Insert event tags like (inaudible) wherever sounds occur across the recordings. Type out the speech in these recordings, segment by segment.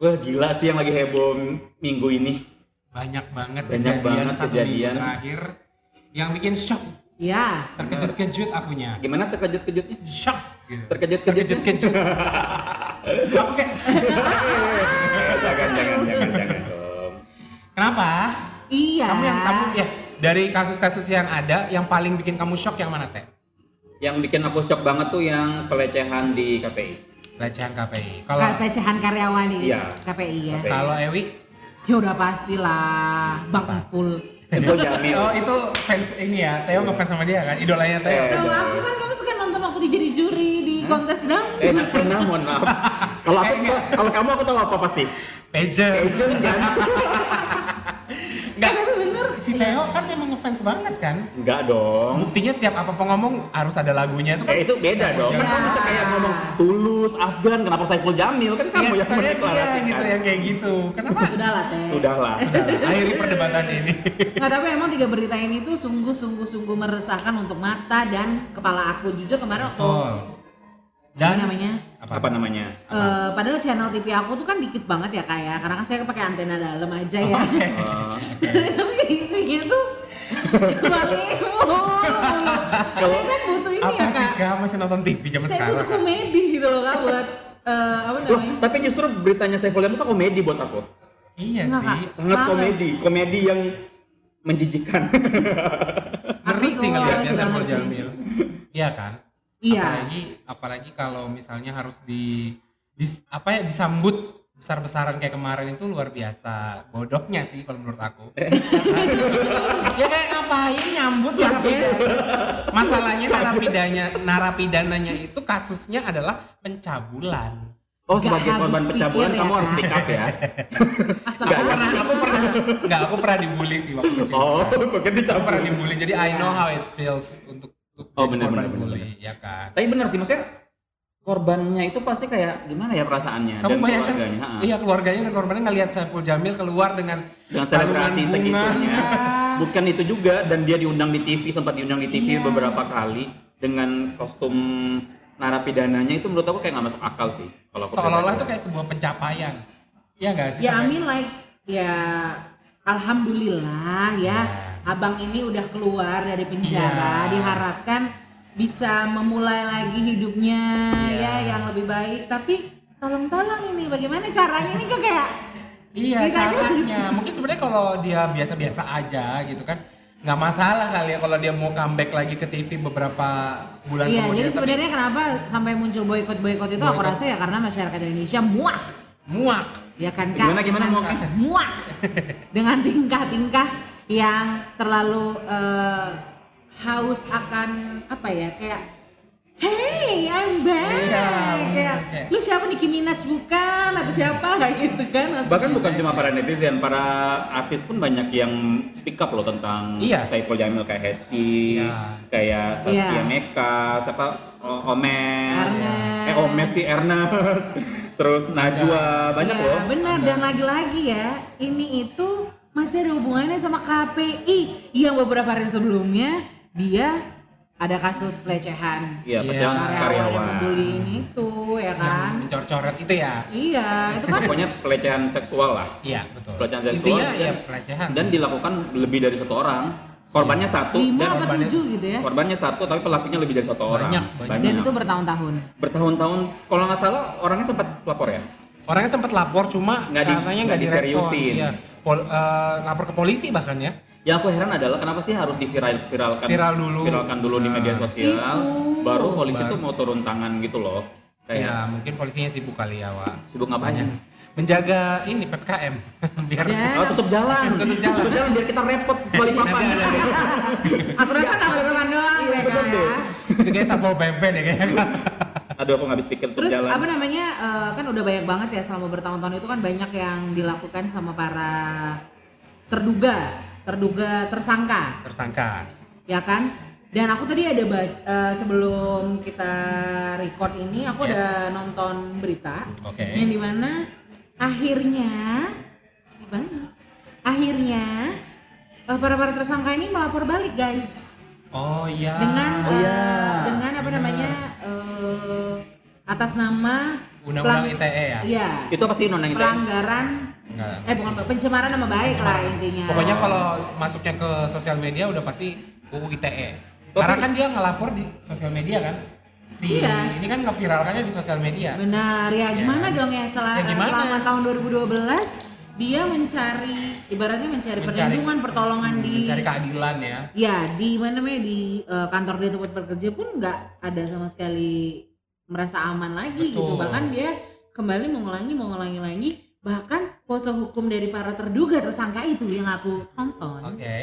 Wah gila sih yang lagi heboh minggu ini. Banyak banget Banyak kejadian banget satu kejadian. minggu terakhir yang bikin shock, Ya, terkejut-kejut akunya. Gimana terkejut-kejutnya? Shock gitu. Terkejut-kejut. (laughs) Terkejut-kejut. Oke. jangan, jangan, jangan, jangan dong. Kenapa? iya. Kamu yang kamu ya dari kasus-kasus yang ada yang paling bikin kamu shock yang mana teh? Yang bikin aku shock banget tuh yang pelecehan di KPI. Pelecehan KPI. Kalau Ka- pelecehan karyawan di Iya. KPI ya. KPI. kalau Ewi Ya udah pastilah, Bang? Ipul. Itu. (laughs) Oh itu fans ini ya, Theo ngefans sama dia kan, idolanya Theo. Eh. Kalau aku kan kamu suka nonton waktu dia jadi juri di kontes dong. Eh, nggak pernah, mohon maaf. (laughs) Kalau aku, kalau kamu aku tahu apa pasti. Pager. Agent kan? (laughs) Enggak, Tapi bener. Si Theo kan emang ngefans banget kan. Enggak dong. Buktinya tiap apa ngomong harus ada lagunya itu kan. Eh itu beda dong. Kan Ya. kamu bisa kayak ngomong tulus, Afgan, kenapa Saiful Jamil? Kan kamu Iya, yang mendeklarasikan. gitu yang kayak gitu. Kenapa? Sudahlah teh. Sudahlah. Akhiri perdebatan ini. Nggak, tapi emang tiga berita ini tuh sungguh-sungguh-sungguh meresahkan untuk mata dan kepala aku. Jujur kemarin waktu Betul. apa Dan namanya? Apa namanya? Eh, padahal channel TV aku tuh kan dikit banget ya kayak karena kan saya pakai antena dalam aja ya. Eh, tapi isinya tuh balik mulu. Saya kan butuh ini apa ya sih kak. kak masih nonton TV zaman Saya sekarang? butuh Kak? komedi gitu loh kak buat eh, apa Loh, namanya? tapi justru beritanya Saiful Jamil itu komedi buat aku. Iya Enggak, sih. Kak. Sangat Males. komedi, komedi yang menjijikan. Ngeri sih ngelihatnya banget Saiful. Jamil. Iya kan? Iya. Apalagi apalagi kalau misalnya harus di, dis- apa ya disambut besar-besaran kayak kemarin itu luar biasa. Bodohnya sih kalau menurut aku. (laughs) ya kayak ngapain nyambut ya? Masalahnya narapidanya narapidananya itu kasusnya adalah pencabulan. Oh, Nggak sebagai korban pencabulan ya, kamu harus pick up ya. Aku Astagfirullah. pernah, aku pernah, enggak, aku pernah dibully sih waktu kecil. Oh, (laughs) bukan Aku pernah dibully, jadi I know how it feels untuk Oh, jadi benar, benar, benar, ya kan. Tapi benar sih maksudnya korbannya itu pasti kayak gimana ya perasaannya Kamu dan bayangkan, keluarganya. iya keluarganya dan korbannya ngelihat Saiful Jamil keluar dengan dengan selebrasi segitunya. (laughs) Bukan itu juga dan dia diundang di TV sempat diundang di TV Iya. beberapa kali dengan kostum narapidananya itu menurut aku kayak nggak masuk akal sih. Kalau Seolah-olah itu kayak sebuah pencapaian. Iya enggak sih? Ya I mean like ya alhamdulillah ya Ya. Abang ini udah keluar dari penjara Iya. diharapkan bisa memulai lagi hidupnya Iya. ya yang lebih baik tapi tolong-tolong ini bagaimana caranya ini kok kayak Iya caranya. Mungkin sebenarnya kalau dia biasa-biasa aja gitu kan nggak masalah kali ya kalau dia mau comeback lagi ke TV beberapa bulan Iya, kemudian. jadi tapi sebenarnya kenapa sampai muncul boykot-boykot itu aku Boykot. rasa ya karena masyarakat Indonesia muak, muak. ya kan kak? Gimana, gimana muaknya? Muak (laughs) dengan tingkah-tingkah yang terlalu eh, haus akan apa ya kayak Hey, I'm back. Iya, kayak kayak- lu siapa Nicki Minaj bukan atau siapa (laughs) kayak gitu kan? maksudnya. Bahkan bukan cuma para netizen, para artis pun banyak yang speak up loh tentang Iya. Saiful Jamil kayak Hesti, Iya. kayak Saskia Iya. Meka, siapa O- Omes, Ernest. eh Omes si Ernest, (laughs) terus Najwa, banyak ya, loh. benar dan lagi-lagi ya ini itu masih ada hubungannya sama KPI yang beberapa hari sebelumnya dia ada kasus pelecehan Iya, Iya. pecahan karyawan yang karyawan. membuli ini itu ya Yang kan mencor-coret itu ya. iya itu kan Pokoknya pelecehan seksual lah. Iya, betul. Pelecehan seksual Intinya dan, ya pelecehan. dan dilakukan lebih dari satu orang. Korbannya satu lima dan apa tujuh gitu ya korbannya satu tapi pelakunya lebih dari satu orang. Banyak, banyak. dan itu bertahun-tahun bertahun-tahun kalau nggak salah orangnya sempat lapor ya. Orangnya sempat lapor cuma Nggak di- katanya nggak diseriusin. Iya. Pol- eh, lapor ke polisi bahkan ya. Yang aku heran adalah kenapa sih harus diviral viralkan Viral dulu. viralkan dulu di media Nah. sosial, Itu. baru polisi Baru. tuh mau turun tangan gitu loh. Ya, Kayak mungkin polisinya sibuk kali ya, Wak. sibuk ngapain? Menjaga ini PPKM (laughs) biar Dan- Oh, tutup jalan. (laughs) Tutup jalan. tutup jalan biar kita repot (laughs) sekali papan. aku rasa nggak berteman doang Iya, ya betul kan deh. itu kayak satpol pp deh kayaknya. Aduh, aku nggak habis pikir Terus jalan. apa namanya eh, kan udah banyak banget ya selama bertahun-tahun itu kan banyak yang dilakukan sama para terduga, terduga tersangka, Tersangka. ya kan? Dan aku tadi ada ba- eh, sebelum kita record ini aku Yes. ada nonton berita Oke. yang di mana akhirnya gimana? Akhirnya eh, para para tersangka ini melapor balik guys Oh iya. dengan Oh, iya. eh, dengan apa Benar. namanya eh, atas nama Undang-undang ITE ya? Iya. Itu apa sih undang-undang ITE? Pelanggaran Enggak. eh bukan pencemaran nama baik lah intinya. Pokoknya kalau masuknya ke sosial media udah pasti UU ITE. Tapi- Karena kan dia ngelapor di sosial media kan. Si Iya. ini kan ngeviralkannya di sosial media. Benar, ya gimana dong ya setelah Ya gimana? selama tahun 2012 dia mencari ibaratnya mencari, Mencari- perlindungan, pertolongan di Mencari keadilan ya. ya di mana namanya di eh, kantor dia tempat bekerja pun nggak ada sama sekali merasa aman lagi gitu. Betul. Bahkan dia kembali mengulangi mengulangi lagi bahkan kuasa hukum dari para terduga tersangka itu yang aku tonton. Oke.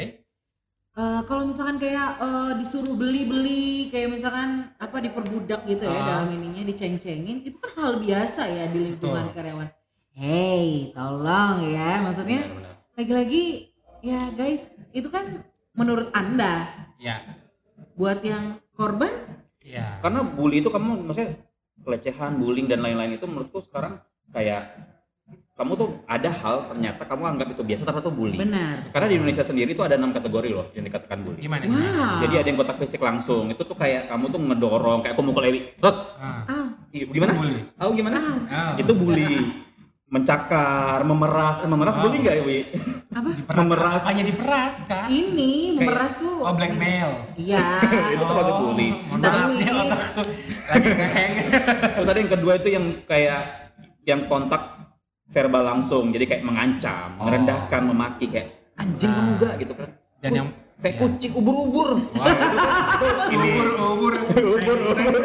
Eh, kalau misalkan kayak eh, disuruh beli-beli kayak misalkan apa diperbudak gitu ya Ah. dalam ininya diceng-cengin itu kan hal biasa ya di lingkungan Betul. karyawan. Hey, tolong ya maksudnya lagi-lagi ya guys itu kan menurut anda Ya. buat yang korban Iya. Karena bully itu kamu maksudnya pelecehan, bullying dan lain-lain itu menurutku sekarang kayak kamu tuh ada hal ternyata kamu anggap itu biasa ternyata itu bully. benar. Karena di Indonesia sendiri itu ada enam kategori loh yang dikatakan bully. Gimana? gimana? Wow. Jadi ada yang kontak fisik langsung, itu tuh kayak kamu tuh ngedorong, kayak aku mukul Ewi. Set. Ah. Ah, Ih, Gimana? Itu bully. Tahu gimana? ah, Ah. Itu bully. (laughs) Mencakar, memeras, eh, memeras Wow. bully nggak Ewi? apa? Diperas, (laughs) Memeras. Apanya diperas kak? Ini Kayak- memeras tuh. Oh blackmail. Iya. (laughs) Itu termasuk bully. Otakku lagi ngeheng. (laughs) Terus ada yang kedua itu yang kayak yang kontak verbal langsung, jadi kayak mengancam, Oh. merendahkan, memaki kayak anjing Nah. kamu gak gitu kan. Dan Ku- yang- kayak ya. kucing ubur-ubur. Wah. Ini. Ubur ubur. Ubur, ubur.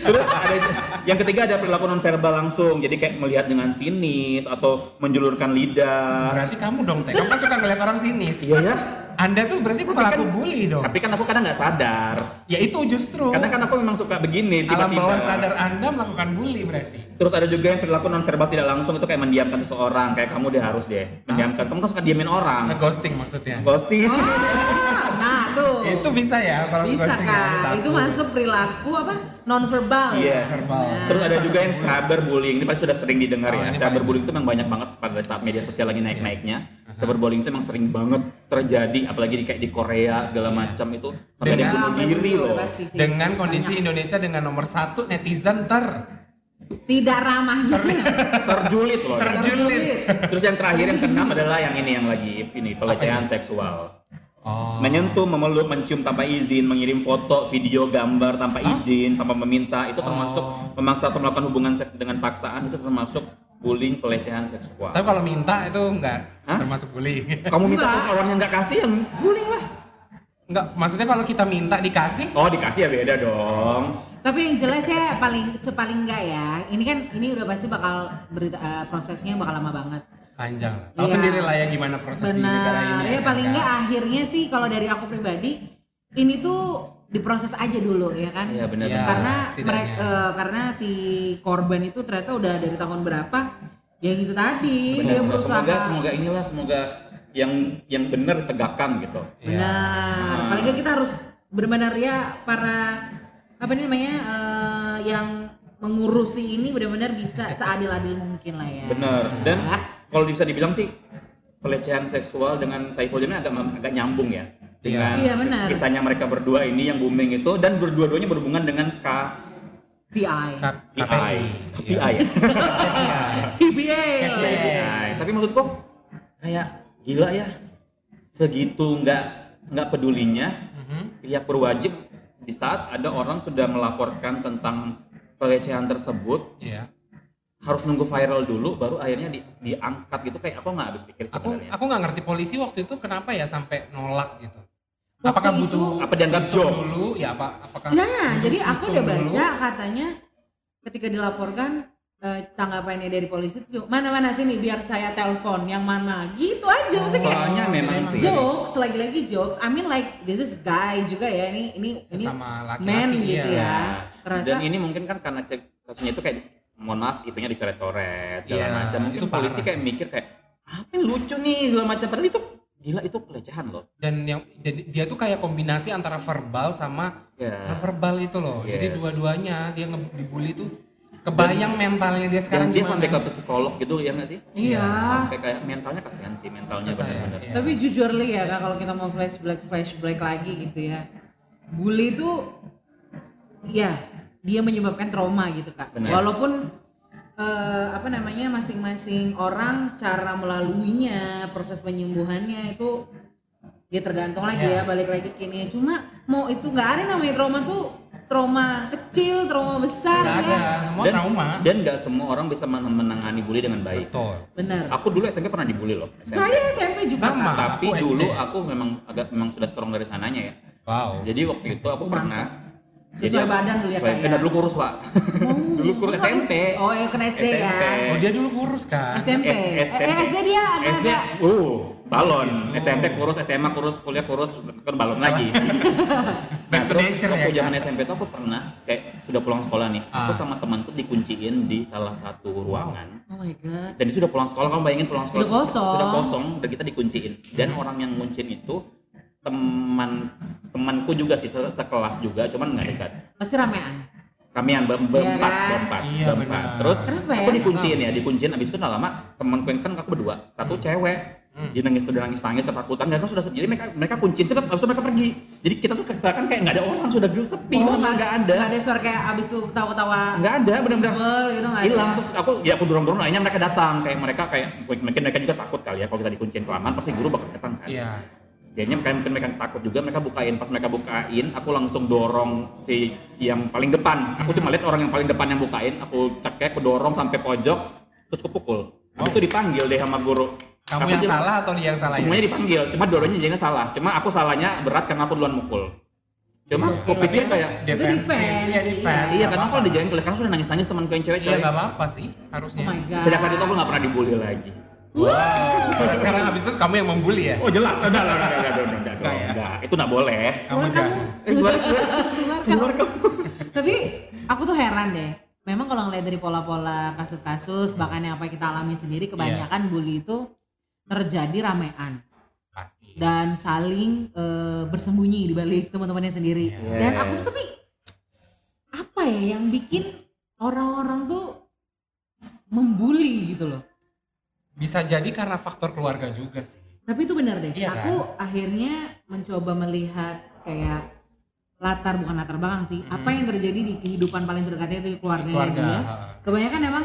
Terus ada yang ketiga ada perilaku non verbal langsung, jadi kayak melihat dengan sinis atau menjulurkan lidah. Berarti kamu dong, Teh. Kamu kan suka ngeliat orang sinis. Iya ya. Anda tuh berarti pelaku bully dong. Tapi kan aku kadang nggak sadar. Ya itu justru. Karena kan aku memang suka begini alam tiba-tiba. bawah sadar Anda melakukan bully berarti. Terus ada juga yang perilaku non verbal tidak langsung itu kayak mendiamkan seseorang, kayak kamu deh harus deh mendiamkan. Kamu kan suka diamin orang. Nge-ghosting maksudnya. Ghosting. Ah, nah. Itu bisa ya kalau bisa ghosting ya, takut. Itu masuk perilaku apa non verbal. Yes. Verbal. Terus ada juga yang cyberbullying. Ini pasti sudah sering didengar Oh, ya. Cyberbullying itu memang banyak banget pada saat media sosial lagi naik-naiknya. Cyberbullying itu memang sering banget terjadi apalagi di kayak di Korea segala macam itu sampai ada yang Dengan- bunuh diri loh. Dengan kondisi Banyak. Indonesia dengan nomor satu netizen ter tidak ramahnya. (laughs) Terjulit loh. Terjulit. Terus yang terakhir yang keenam adalah yang ini yang lagi ini pelecehan seksual. Oh. Menyentuh, memeluk, mencium tanpa izin, mengirim foto, video, gambar tanpa izin, tanpa meminta, itu termasuk Oh. memaksa atau melakukan hubungan seks dengan paksaan itu termasuk bullying pelecehan seksual. Tapi kalau minta itu enggak Hah? termasuk bullying. Kamu minta Enggak. terus orangnya nggak kasih, yang bullying lah. Enggak, maksudnya kalau kita minta dikasih Oh dikasih ya beda dong. Tapi yang jelas ya paling sepaling enggak ya. Ini kan ini udah pasti bakal berita eh, prosesnya bakal lama banget. Panjang. Tahu Iya. sendiri lah ya gimana proses di negara Benar. ini. Ya paling kan? enggak akhirnya sih kalau dari aku pribadi ini tuh diproses aja dulu ya kan. Iya benar. Iya. karena mereka eh, karena si korban itu ternyata udah dari tahun berapa yang itu tadi Benar, dia benar. berusaha Semoga semoga inilah semoga yang yang benar tegakkan gitu. Iya. benar Hmm. paling nggak kita harus benar-benar ya para apa ini namanya eh, yang mengurusi ini benar-benar bisa seadil-adil mungkin lah ya Benar. Dan kalau bisa dibilang sih pelecehan seksual dengan Saiful Jamil agak agak nyambung ya dengan Iya, benar. kisahnya mereka berdua ini yang booming itu dan berdua-duanya berhubungan dengan K PI PI. KPI. KPI. Iya. CPA (laughs) KPI. Tapi maksudku kayak gila ya. Segitu nggak nggak pedulinya Mhm. pihak berwajib di saat ada orang sudah melaporkan tentang pelecehan tersebut Iya. Harus nunggu viral dulu baru akhirnya di, diangkat gitu kayak aku nggak habis pikir Aku sebenarnya. aku nggak ngerti polisi waktu itu kenapa ya sampai nolak gitu. Waktu Apakah itu- butuh Apa dianggap joke? dulu? Ya apa apakah Nah, jadi aku udah dulu? baca katanya ketika dilaporkan eh, tanggapannya dari polisi itu mana mana sini biar saya telepon yang mana gitu aja maksudnya kayak Soalnya memang memang sih. jokes lagi-lagi jokes. I mean like this is guy juga ya ini ini ini Sesama laki-laki, man gitu iya. ya. Terasa dan ini mungkin kan karena cek kasusnya itu kayak mohon maaf itunya dicoret-coret segala Iya, macam mungkin itu polisi parah. kayak mikir kayak apa yang lucu nih segala macam padahal itu gila itu pelecehan loh Dan yang jadi dia tuh kayak kombinasi antara verbal sama ya non verbal itu loh. Jadi Yes. dua-duanya dia dibully tuh kebayang mentalnya dia sekarang dan dia gimana. sampai ke psikolog gitu ya nggak sih Iya. sampai kayak mentalnya kasihan sih mentalnya benar-benar iya. Tapi jujur li ya Kak, kalau kita mau flashback flashback lagi gitu ya. Bully itu ya dia menyebabkan trauma gitu kak. Benar. Walaupun eh, apa namanya masing-masing orang cara melaluinya proses penyembuhannya itu dia tergantung lagi ya balik lagi kini. Cuma mau itu nggak ada namanya trauma tuh trauma kecil, trauma besar Nggak ya. ada, semua dan trauma. dan nggak semua orang bisa men- menangani bully dengan baik. Betul. Benar. Aku dulu SMP pernah dibully loh. SMP. Saya SMP juga Sama. Kak. Tapi Aku SD. dulu aku memang agak memang sudah strong dari sananya ya. Wow. Jadi waktu itu aku pernah Sesuai aku- badan dulu ya, Kak, ya? eh, dulu kurus pak. dulu kurus SMP. Oh, yang kena SD ya. SMP. Oh dia dulu kurus kan? SMP. S- Eh, eh, SD dia ada SD, agak uh, balon. Gitu. SMP kurus, SMA kurus, kuliah kurus, kan balon lagi. (laughs) nah, terus waktu ya, zaman SMP tuh aku pernah kayak sudah pulang sekolah nih. Aku Ah. sama temanku dikunciin di salah satu ruangan. Oh my god. Dan itu udah pulang sekolah, kamu bayangin pulang sekolah Udah kosong. Sudah kosong, dan kita dikunciin. Dan orang yang ngunciin itu teman temanku juga sih se- sekelas juga, cuman nggak dekat. Pasti ramean. Kamian ber- Iya berempat, kan? berempat, Iya, berempat. benar. Terus Kenapa aku ya? dikunciin ya, dikunciin. Abis itu nggak lama temanku yang kan aku berdua, satu cewek, dia nangis tuh nangis nangis ketakutan, dan sudah jadi mereka mereka kunciin terus abis itu mereka pergi. Jadi kita tuh seakan kayak nggak ada orang, sudah gelap sepi, Oh, nggak nggak ada, Nggak ada suara kayak abis tuh tawa-tawa. nggak ada, benar-benar gitu hilang. Terus aku ya aku dorong dorong, akhirnya mereka datang, kayak mereka kayak mungkin mereka juga takut kali ya kalau kita dikunciin kelamaan pasti guru bakal datang kan. Iya. Jadinya mereka mungkin mereka takut juga mereka bukain pas mereka bukain aku langsung dorong si yang paling depan aku cuma lihat orang yang paling depan yang bukain aku cekek aku dorong sampai pojok terus aku pukul Habis itu dipanggil deh sama guru Kamu Aku yang jel- salah atau dia yang salah? ya? semuanya dipanggil cuma dua-duanya jadinya salah cuma aku salahnya berat karena aku duluan mukul cuma aku okay. pikir kayak Itu defense, Iya, defense. iya karena apa-apa. kalau dijalan kelihatan sudah nangis-nangis temanku yang cewek Iya nggak apa-apa sih Oh harusnya. my god. sejak saat itu aku nggak pernah dibully lagi Wow. Sekarang habis itu kamu yang membuli ya? oh jelas udah udah udah udah udah udah udah itu nggak boleh Kamu jangan. Eh, keluar keluar kamu. kamu Tapi aku tuh heran deh. Memang kalau ngeliat dari pola-pola kasus-kasus, bahkan yang apa kita alami sendiri, kebanyakan bully itu terjadi ramean Pasti. dan saling eh, bersembunyi di balik teman-temannya sendiri. Yes. Dan aku tuh tapi apa ya yang bikin orang-orang tuh membuli gitu loh. Bisa jadi karena faktor keluarga juga sih. Tapi itu benar deh. Iya aku akhirnya mencoba melihat kayak latar bukan latar belakang sih. Mhm. Apa yang terjadi di kehidupan paling terdekatnya itu keluarganya Keluarga. dia. Kebanyakan emang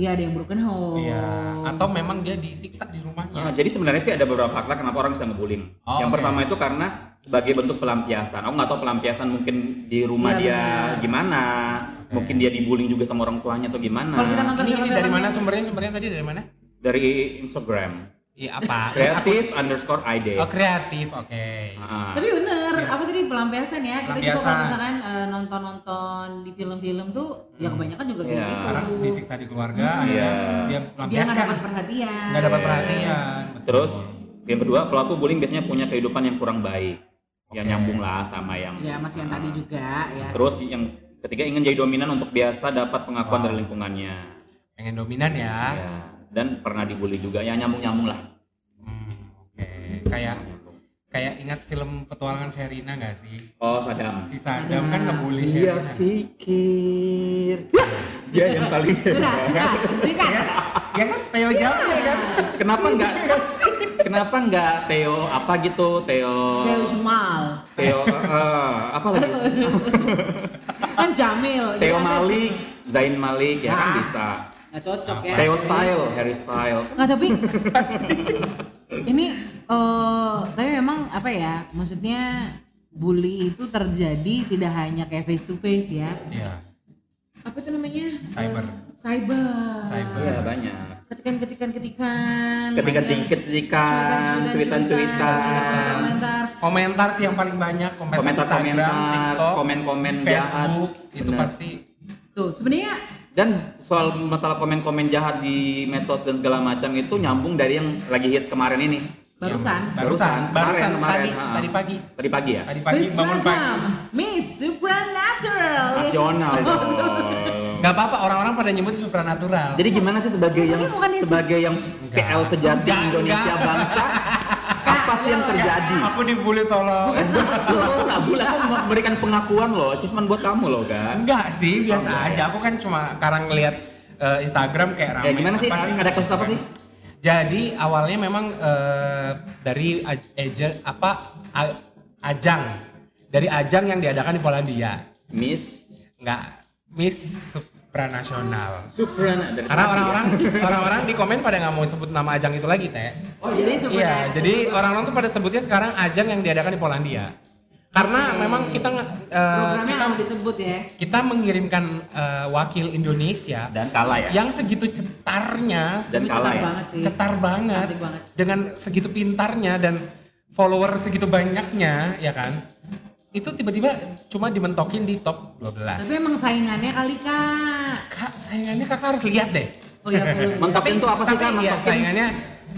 ya ada yang broken home. Iya. Atau memang dia disiksa di rumahnya. Nah, jadi sebenarnya sih ada beberapa faktor kenapa orang bisa ngebullying. Oh, yang oke. pertama itu karena sebagai bentuk pelampiasan. Aku nggak tahu pelampiasan mungkin di rumah Iya, dia benar. gimana, mungkin dia dibullying juga sama orang tuanya atau gimana. Kalau kita nonton Ini, ini dari mana sumbernya? Sumbernya tadi dari mana? Dari Instagram, Iya apa? kreatif underscore id. Oh kreatif, oke. Ah. Tapi bener, apa tadi pelampiasan ya? Kita juga Pelampiasan. kalau misalkan eh, nonton-nonton di film-film tuh, ya kebanyakan juga kayak Iya. gitu. Karena disiksa di keluarga, Hmm. Iya. dia Dia nggak dapat perhatian. Nggak dapat perhatian. betul. Terus yang kedua pelaku bullying biasanya punya kehidupan yang kurang baik, yang Oke. nyambung lah sama yang. Ya masih yang tadi juga ya. Terus yang ketiga ingin jadi dominan untuk biasa dapat pengakuan Wow. dari lingkungannya. pengen dominan ya. Ya. Dan pernah dibully juga, ya nyambung-nyambung lah. Hmm, oke. Kayak kayak ingat film petualangan Sherina nggak sih? Oh, Sadam. Si Sadam kan ngebully Dia Sherina. pikir dia yang paling Sudah, sudah, hentikan. Ya kan Theo jawab ya kan? kenapa enggak kenapa enggak Theo apa gitu Theo Theo Jumal. Theo eh, apa lagi (laughs) Kan Jamil. Theo Dia ada- Malik Zain Malik ya kan Ah. bisa Nggak cocok ya. Theo Style Harry Style Nggak tapi (laughs) ini eh tapi memang apa ya maksudnya bully itu terjadi tidak hanya kayak face to face ya. Iya. apa itu namanya? Cyber. Eh, cyber. Cyber. Iya banyak. Ketikan ketikan ketikan ketika cingkit-cingkitan cuitan-cuitan. komentar Komentar sih yang paling banyak komentar, komentar-komentar Instagram, TikTok, komen-komen jahat. Facebook itu Benar. pasti tuh sebenarnya dan soal masalah komen-komen jahat di medsos dan segala macam itu nyambung dari yang lagi hits kemarin ini. Barusan. Barusan. Barusan, barusan. kemarin, tadi. kemarin, ha. tadi pagi. Tadi pagi ya? Tadi pagi Please bangun pagi. Miss Supernatural nasional. (laughs) Dong. nggak apa-apa orang-orang pada nyebut supranatural. Jadi gimana sih sebagai yang sebagai yang PL sejati Enggak, Indonesia enggak. bangsa (laughs) apa sih yang terjadi? aku dibully tolong Lo nggak boleh kan memberikan pengakuan loh, achievement buat kamu loh kan? enggak sih biasa Oh, aja aku kan cuma karang ngeliat eh, Instagram kayak ramai Ya gimana sih? apa Ada kasus apa sih? Jadi awalnya memang eh, dari eja- apa a- ajang dari ajang yang diadakan di Polandia. Miss Nggak Miss supranasional. Supran Karena orang-orang orang-orang di komen pada nggak mau sebut nama ajang itu lagi teh. Oh, jadi super Iya, jadi orang-orang tuh pada sebutnya sekarang ajang yang diadakan di Polandia. Karena memang kita eh, programnya kita nggak mau disebut ya. kita mengirimkan eh, wakil Indonesia dan kalah ya. yang segitu cetarnya, Dan Tapi kalah cetar ya. banget sih. cetar banget, Cantik banget. dengan segitu pintarnya dan follower segitu banyaknya, ya kan? Itu tiba-tiba cuma dimentokin di top 12. Tapi emang saingannya kali kak. Kak, saingannya kakak harus lihat deh. Oh ya perlu. (laughs) Mentokin tuh apa sih Tapi kan? ya Mentokin? saingannya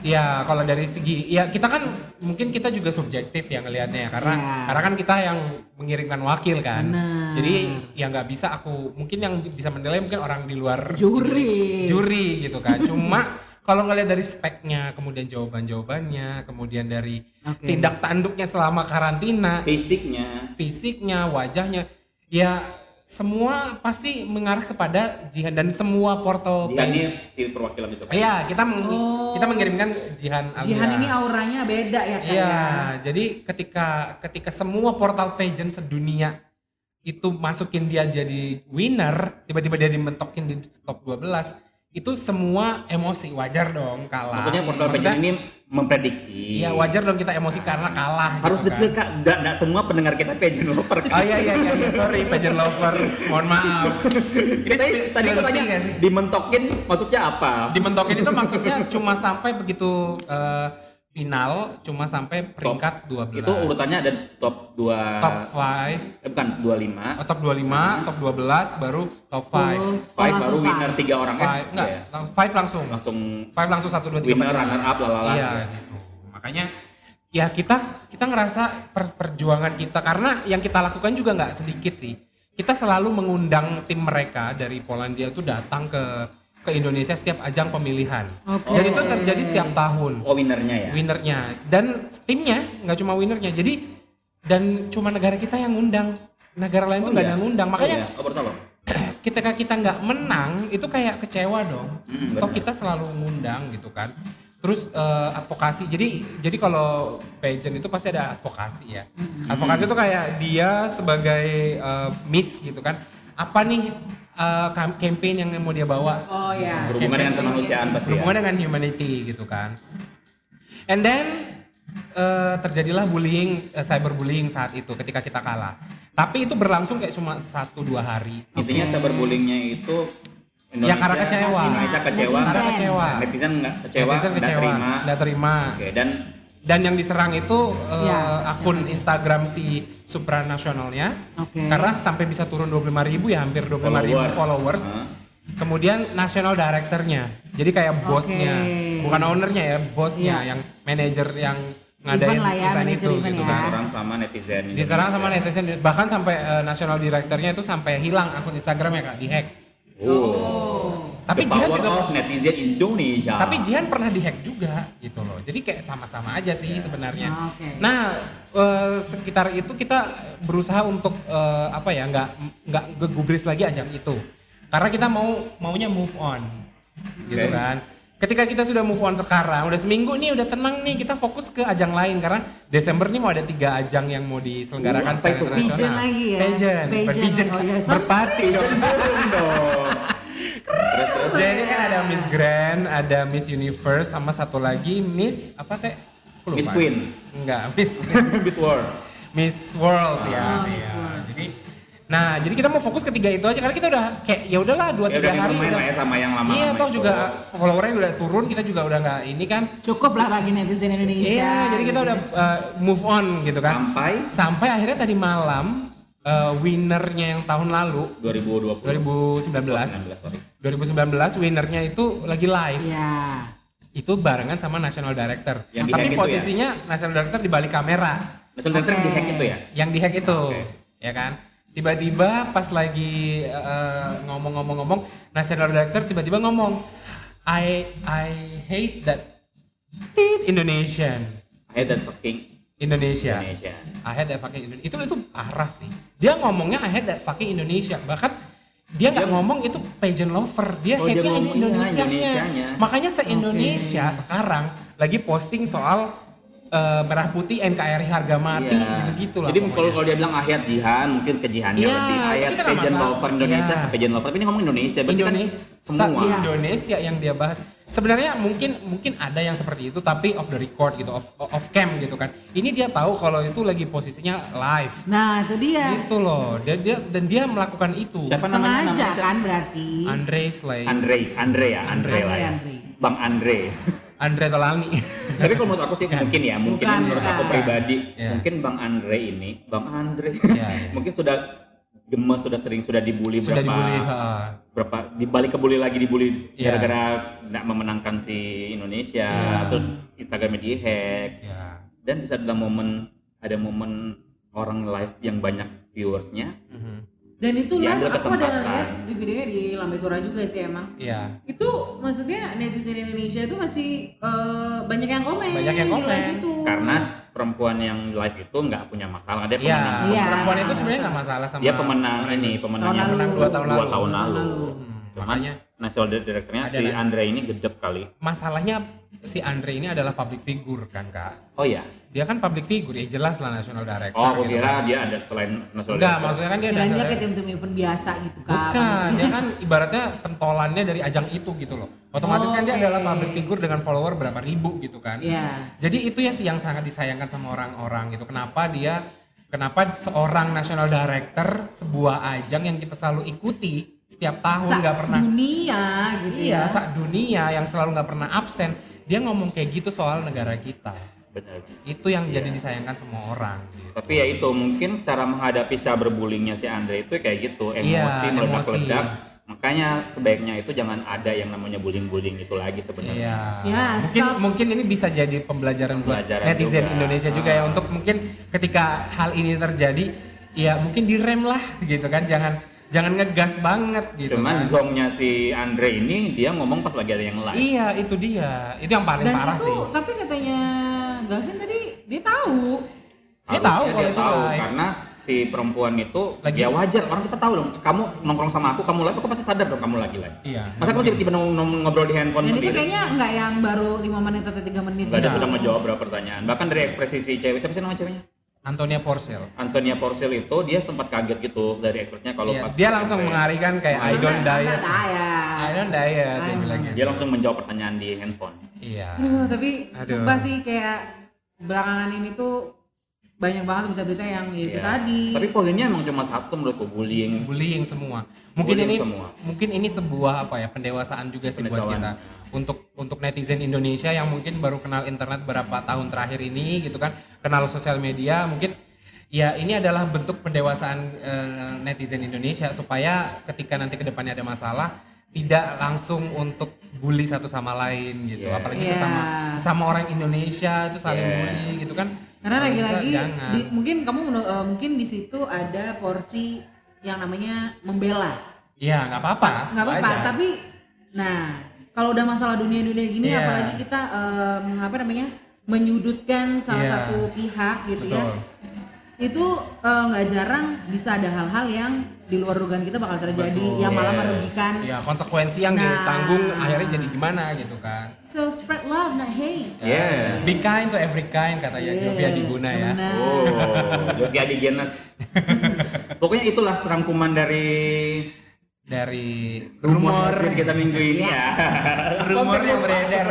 ya kalau dari segi ya kita kan mungkin kita juga subjektif ya ngelihatnya ya karena Iya. karena kan kita yang mengirimkan wakil kan. Benar. Jadi ya nggak bisa aku mungkin yang bisa menilai mungkin orang di luar Juri. juri gitu kan. Cuma (laughs) kalau ngelihat dari speknya, kemudian jawaban-jawabannya, kemudian dari Oke. tindak tanduknya selama karantina, Fisiknya. fisiknya, wajahnya, ya semua pasti mengarah kepada jihad dan semua portal Jihan ini si perwakilan itu kan. Iya, kita meng- Oh. kita mengirimkan Jihan Amira. Jihan ini auranya beda ya kak. Iya, ya? jadi ketika ketika semua portal pageant sedunia itu masukin dia jadi winner, tiba-tiba dia dimentokin di top 12, itu semua emosi wajar dong kalah. Maksudnya portal Maksudnya, ini memprediksi. Iya, wajar dong kita emosi karena kalah Harus gitu detail kan. kak. Nggak, semua pendengar kita pageant lover kan. Oh iya iya iya, iya, sorry pageant lover. Mohon maaf. (laughs) Ini Tadi aku tanya dimentokin maksudnya apa? Dimentokin itu maksudnya cuma sampai begitu eh, final cuma sampai peringkat 12. Itu urutannya ada top 2 top 5 eh, bukan 25. Oh, top 25, top 12 baru top 5. 10. Oh, 5 baru langsung winner five. tiga orang kan? Five, enggak, Iya. lang- five langsung. Langsung Five langsung 1 2 3 winner, runner up, lalala. Iya, gitu. Makanya ya kita kita ngerasa per- perjuangan kita karena yang kita lakukan juga nggak sedikit sih. Kita selalu mengundang tim mereka dari Polandia itu datang ke ke Indonesia setiap ajang pemilihan. Oke. Dan itu terjadi setiap tahun. Oh winnernya ya. Winernya dan timnya nggak cuma winernya. Jadi dan cuma negara kita yang ngundang. Negara lain Oh, tuh nggak iya? ada yang ngundang. Makanya Oh, iya. oh, (clears throat) ketika kita nggak menang itu kayak kecewa dong. Hmm, Toh kita selalu ngundang gitu kan. Terus eh, advokasi. Jadi jadi kalau pageant itu pasti ada advokasi ya. Advokasi itu kayak dia sebagai eh, miss gitu kan. Apa nih eh, kam- campaign yang mau dia bawa? Oh ya. Berhubungan dengan kemanusiaan pasti ya. Berhubungan dengan humanity gitu kan. And then eh, terjadilah bullying, eh, cyberbullying saat itu ketika kita kalah. Tapi itu berlangsung kayak cuma satu dua hari. Intinya cyberbullyingnya itu Ya, karena kecewa. Indonesia kecewa. Netizen. Karena kecewa. Netizen nggak kecewa, Netizen nggak kecewa, terima. nggak terima. Oke, dan Dan yang diserang itu eh, Ya, akun siapa? Instagram si supranasionalnya. Oke. Karena sampai bisa turun 25.000 ribu ya, hampir 25.000 ribu Follower. followers. Hah? Kemudian national directornya, jadi kayak bosnya, bukan ownernya ya, bosnya Iya. yang manajer yang ngadain Event lah ya, event manajer itu event gitu ya. kan. diserang sama netizen. Diserang sama Indonesia. netizen, bahkan sampai eh, national directornya itu sampai hilang akun Instagramnya kak, dihack. Oh. Tapi The Jihan juga of netizen Indonesia. Tapi Jihan pernah dihack juga gitu loh. Jadi kayak sama-sama aja sih sebenarnya. Ah, oke. Nah eh, sekitar itu kita berusaha untuk eh, apa ya nggak nggak gegubris lagi ajang itu. Karena kita mau maunya move on, gitu Oke. kan. Ketika kita sudah move on sekarang, udah seminggu nih, udah tenang nih, kita fokus ke ajang lain karena Desember nih mau ada tiga ajang yang mau Oh, diselenggarakan apa secara itu? internasional. Lagi ya? Pageant, lagi. Oh, iya, dong. (laughs) Belum dong. Terus terus. Jadi kan ada Miss Grand, ada Miss Universe, sama satu lagi Miss apa teh? Miss. Queen. Enggak, (laughs) Miss (laughs) Miss World. Miss World ya. Oh, Miss iya. World. Jadi Nah, jadi kita mau fokus ke tiga itu aja karena kita udah kayak ya udahlah dua Ya tiga udah hari udah- lah ya sama yang lama. Iya, toh juga followernya udah turun, kita juga udah nggak ini kan. Cukup lah bagi netizen Indonesia. Iya, jadi kita udah uh, move on gitu kan. sampai Sampai akhirnya tadi malam uh, winernya yang tahun lalu 2020. 2019 19, sorry. 2019 winernya itu lagi live. Iya. itu barengan sama national director. Yang Tapi itu posisinya national director di balik kamera. National Director Oke. di hack itu ya? Yang di hack itu, Oke. ya kan? Tiba-tiba pas lagi eh, ngomong-ngomong-ngomong, national director tiba-tiba ngomong, I I hate that Indonesian. I hate that fucking Indonesia. Indonesia. I hate that fucking Indonesia. Itu itu parah sih. Dia ngomongnya I hate that fucking Indonesia. Bahkan dia nggak ngomong itu pageant lover. Dia Oh, ngomong, iya, Indonesianya. Indonesianya. Makanya se-Indonesia sekarang lagi posting soal eh, merah putih NKRI harga mati Iya. gitu-gitu lah. Jadi kalau kalau dia bilang ayat jihan, mungkin ke jihannya Iya, lebih ayat kan pageant masalah. lover Indonesia, Iya. ke pageant lover. Tapi ini ngomong Indonesia, berarti Indonesia kan semua. sa- Indonesia yang dia bahas. Sebenarnya mungkin mungkin ada yang seperti itu tapi off the record gitu, off off cam gitu kan. Ini dia tahu kalau itu lagi posisinya live. Nah, itu dia. Gitu loh. Dan dia dan dia melakukan itu. Siapa namanya? Sengaja namanya? kan berarti. Andre Slay. Andres, Andre ya, Andre, Andre, lah ya. Andre. Bang Andre. Andre Tolani. Tapi kalau menurut aku sih mungkin ya, mungkin Bukan, menurut aku bukan. pribadi, Iya. mungkin Bang Andre ini, Bang Andre, Iya, iya. mungkin sudah gemes, sudah sering, sudah dibully Sudah berapa, dibully. ha. berapa, dibalik kebully lagi dibully Iya. gara-gara nggak memenangkan si Indonesia, Iya. terus Instagramnya dihack, Ya. dan bisa dalam momen ada momen orang live yang banyak viewersnya, Mhm. Dan itu live aku ada ngeliat di videonya di Lambe Tura juga sih emang. Iya. Itu maksudnya netizen Indonesia itu masih eh, banyak yang komen. Banyak yang di komen. live itu. karena perempuan yang live itu nggak punya masalah, dia Iya, pemenang, Iya. perempuan itu sebenarnya nggak masalah sama dia pemenang ini, pemenang Tahun yang lalu. menang dua tahun Dua lalu. tahun lalu. Hmm, Cuman makanya national directornya si Andre ini gedek kali. masalahnya si Andre ini adalah public figure kan kak. Oh ya. Dia kan public figure, ya jelas lah national director. Oh, aku gitu kira kan. dia ada selain national Enggak, director. maksudnya kan dia Kirain dia kayak tim-tim event biasa gitu kan. Bukan, dia kan ibaratnya pentolannya dari ajang itu gitu loh. Otomatis kan dia Oke. adalah public figure dengan follower berapa ribu gitu kan. Iya. Jadi itu ya sih yang sangat disayangkan sama orang-orang gitu. Kenapa dia kenapa seorang national director sebuah ajang yang kita selalu ikuti setiap tahun nggak pernah dunia gitu iya ya. sak dunia yang selalu nggak pernah absen dia ngomong kayak gitu soal negara kita Benar. itu yang jadi disayangkan semua orang gitu. Tapi ya itu mungkin cara menghadapi cyberbullyingnya si Andre itu kayak gitu, emosi Iya, meledak-ledak. Makanya sebaiknya itu jangan ada yang namanya bullying-bullying itu lagi sebenarnya. Iya. Ya, mungkin stop. mungkin ini bisa jadi pembelajaran, buat Pembelajaran netizen juga. Indonesia juga ya untuk mungkin ketika hal ini terjadi ya mungkin direm lah gitu kan jangan jangan ngegas banget gitu Cuman kan. zongnya si Andre ini dia ngomong pas lagi ada yang live. Iya, itu dia. Itu yang paling Dan parah itu sih. tapi katanya Gavin tadi dia tahu. Dia Harusnya tahu kalau dia itu tahu live. karena si perempuan itu Lagi- ya wajar orang kita tahu dong kamu nongkrong sama aku kamu live aku pasti sadar dong kamu lagi live Iya. masa kamu tiba-tiba ngobrol di handphone Dan itu sendiri kayaknya nggak yang baru 5 menit atau 3 menit. Enggak, dia Iya. sudah menjawab beberapa pertanyaan bahkan dari ekspresi si cewek siapa sih nama ceweknya Antonia Porcel. Antonia Porcel itu dia sempat kaget gitu dari ekspertnya kalau Iya, pas dia langsung SMP. mengalihkan kayak I don't diet. I don't diet dia I bilangnya. dia langsung menjawab pertanyaan di handphone Iya. Aduh, tapi Aduh. sumpah sih kayak belakangan ini tuh banyak banget berita-berita yang ya itu Ya. tadi. tapi poinnya emang cuma satu menurutku bullying bullying semua. Mungkin Bullying ini semua. mungkin ini sebuah apa ya pendewasaan juga sih buat kita untuk untuk netizen Indonesia yang mungkin baru kenal internet berapa tahun terakhir ini gitu kan kenal sosial media mungkin ya ini adalah bentuk pendewasaan eh, netizen Indonesia supaya ketika nanti ke depannya ada masalah tidak langsung untuk bully satu sama lain gitu Yeah. apalagi Yeah. sesama sesama orang Indonesia itu saling Yeah. bully gitu kan Karena lagi-lagi di- mungkin kamu eh, mungkin di situ ada porsi yang namanya membela. Iya nggak apa-apa nggak apa-apa tapi nah kalau udah masalah dunia-dunia gini Iya. apalagi kita em, apa namanya menyudutkan salah Iya. satu pihak gitu ya Betul. itu eh, nggak jarang bisa ada hal-hal yang di luar dugaan kita bakal terjadi Betul. yang malah Yes. merugikan ya konsekuensi yang Nah. ditanggung akhirnya jadi gimana gitu kan so spread love not hate Yeah. be kind to every kind katanya Yeah. Jovia Diguna ya Benar. oh Jovia di Genes (laughs) pokoknya itulah serangkuman dari dari rumor kita minggu ini ya (laughs) rumor yang beredar.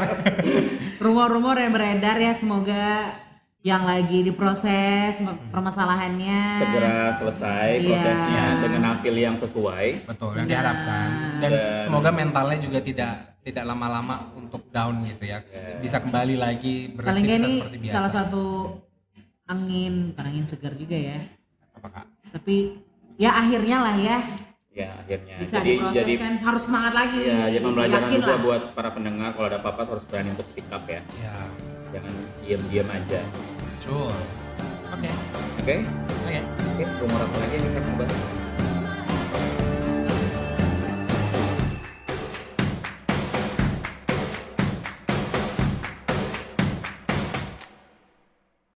Rumor-rumor yang beredar ya semoga yang lagi diproses permasalahannya segera selesai Iya. prosesnya dengan hasil yang sesuai. Betul yang diharapkan. Dan Dan- semoga mentalnya juga tidak tidak lama-lama untuk down gitu ya. Bisa kembali lagi beraktivitas ini seperti biasa. salah satu angin bukan angin segar juga ya. Apa kak? Tapi ya akhirnya lah ya ya akhirnya. Bisa jadi diproses jadi kan harus semangat lagi. Ya jadi pembelajaran juga lah buat para pendengar kalau ada apa-apa harus berani untuk speak up ya. Ya jangan diam-diam aja. Betul. Oke. Oke? Oke. Oke rumor apa lagi yang kita bahas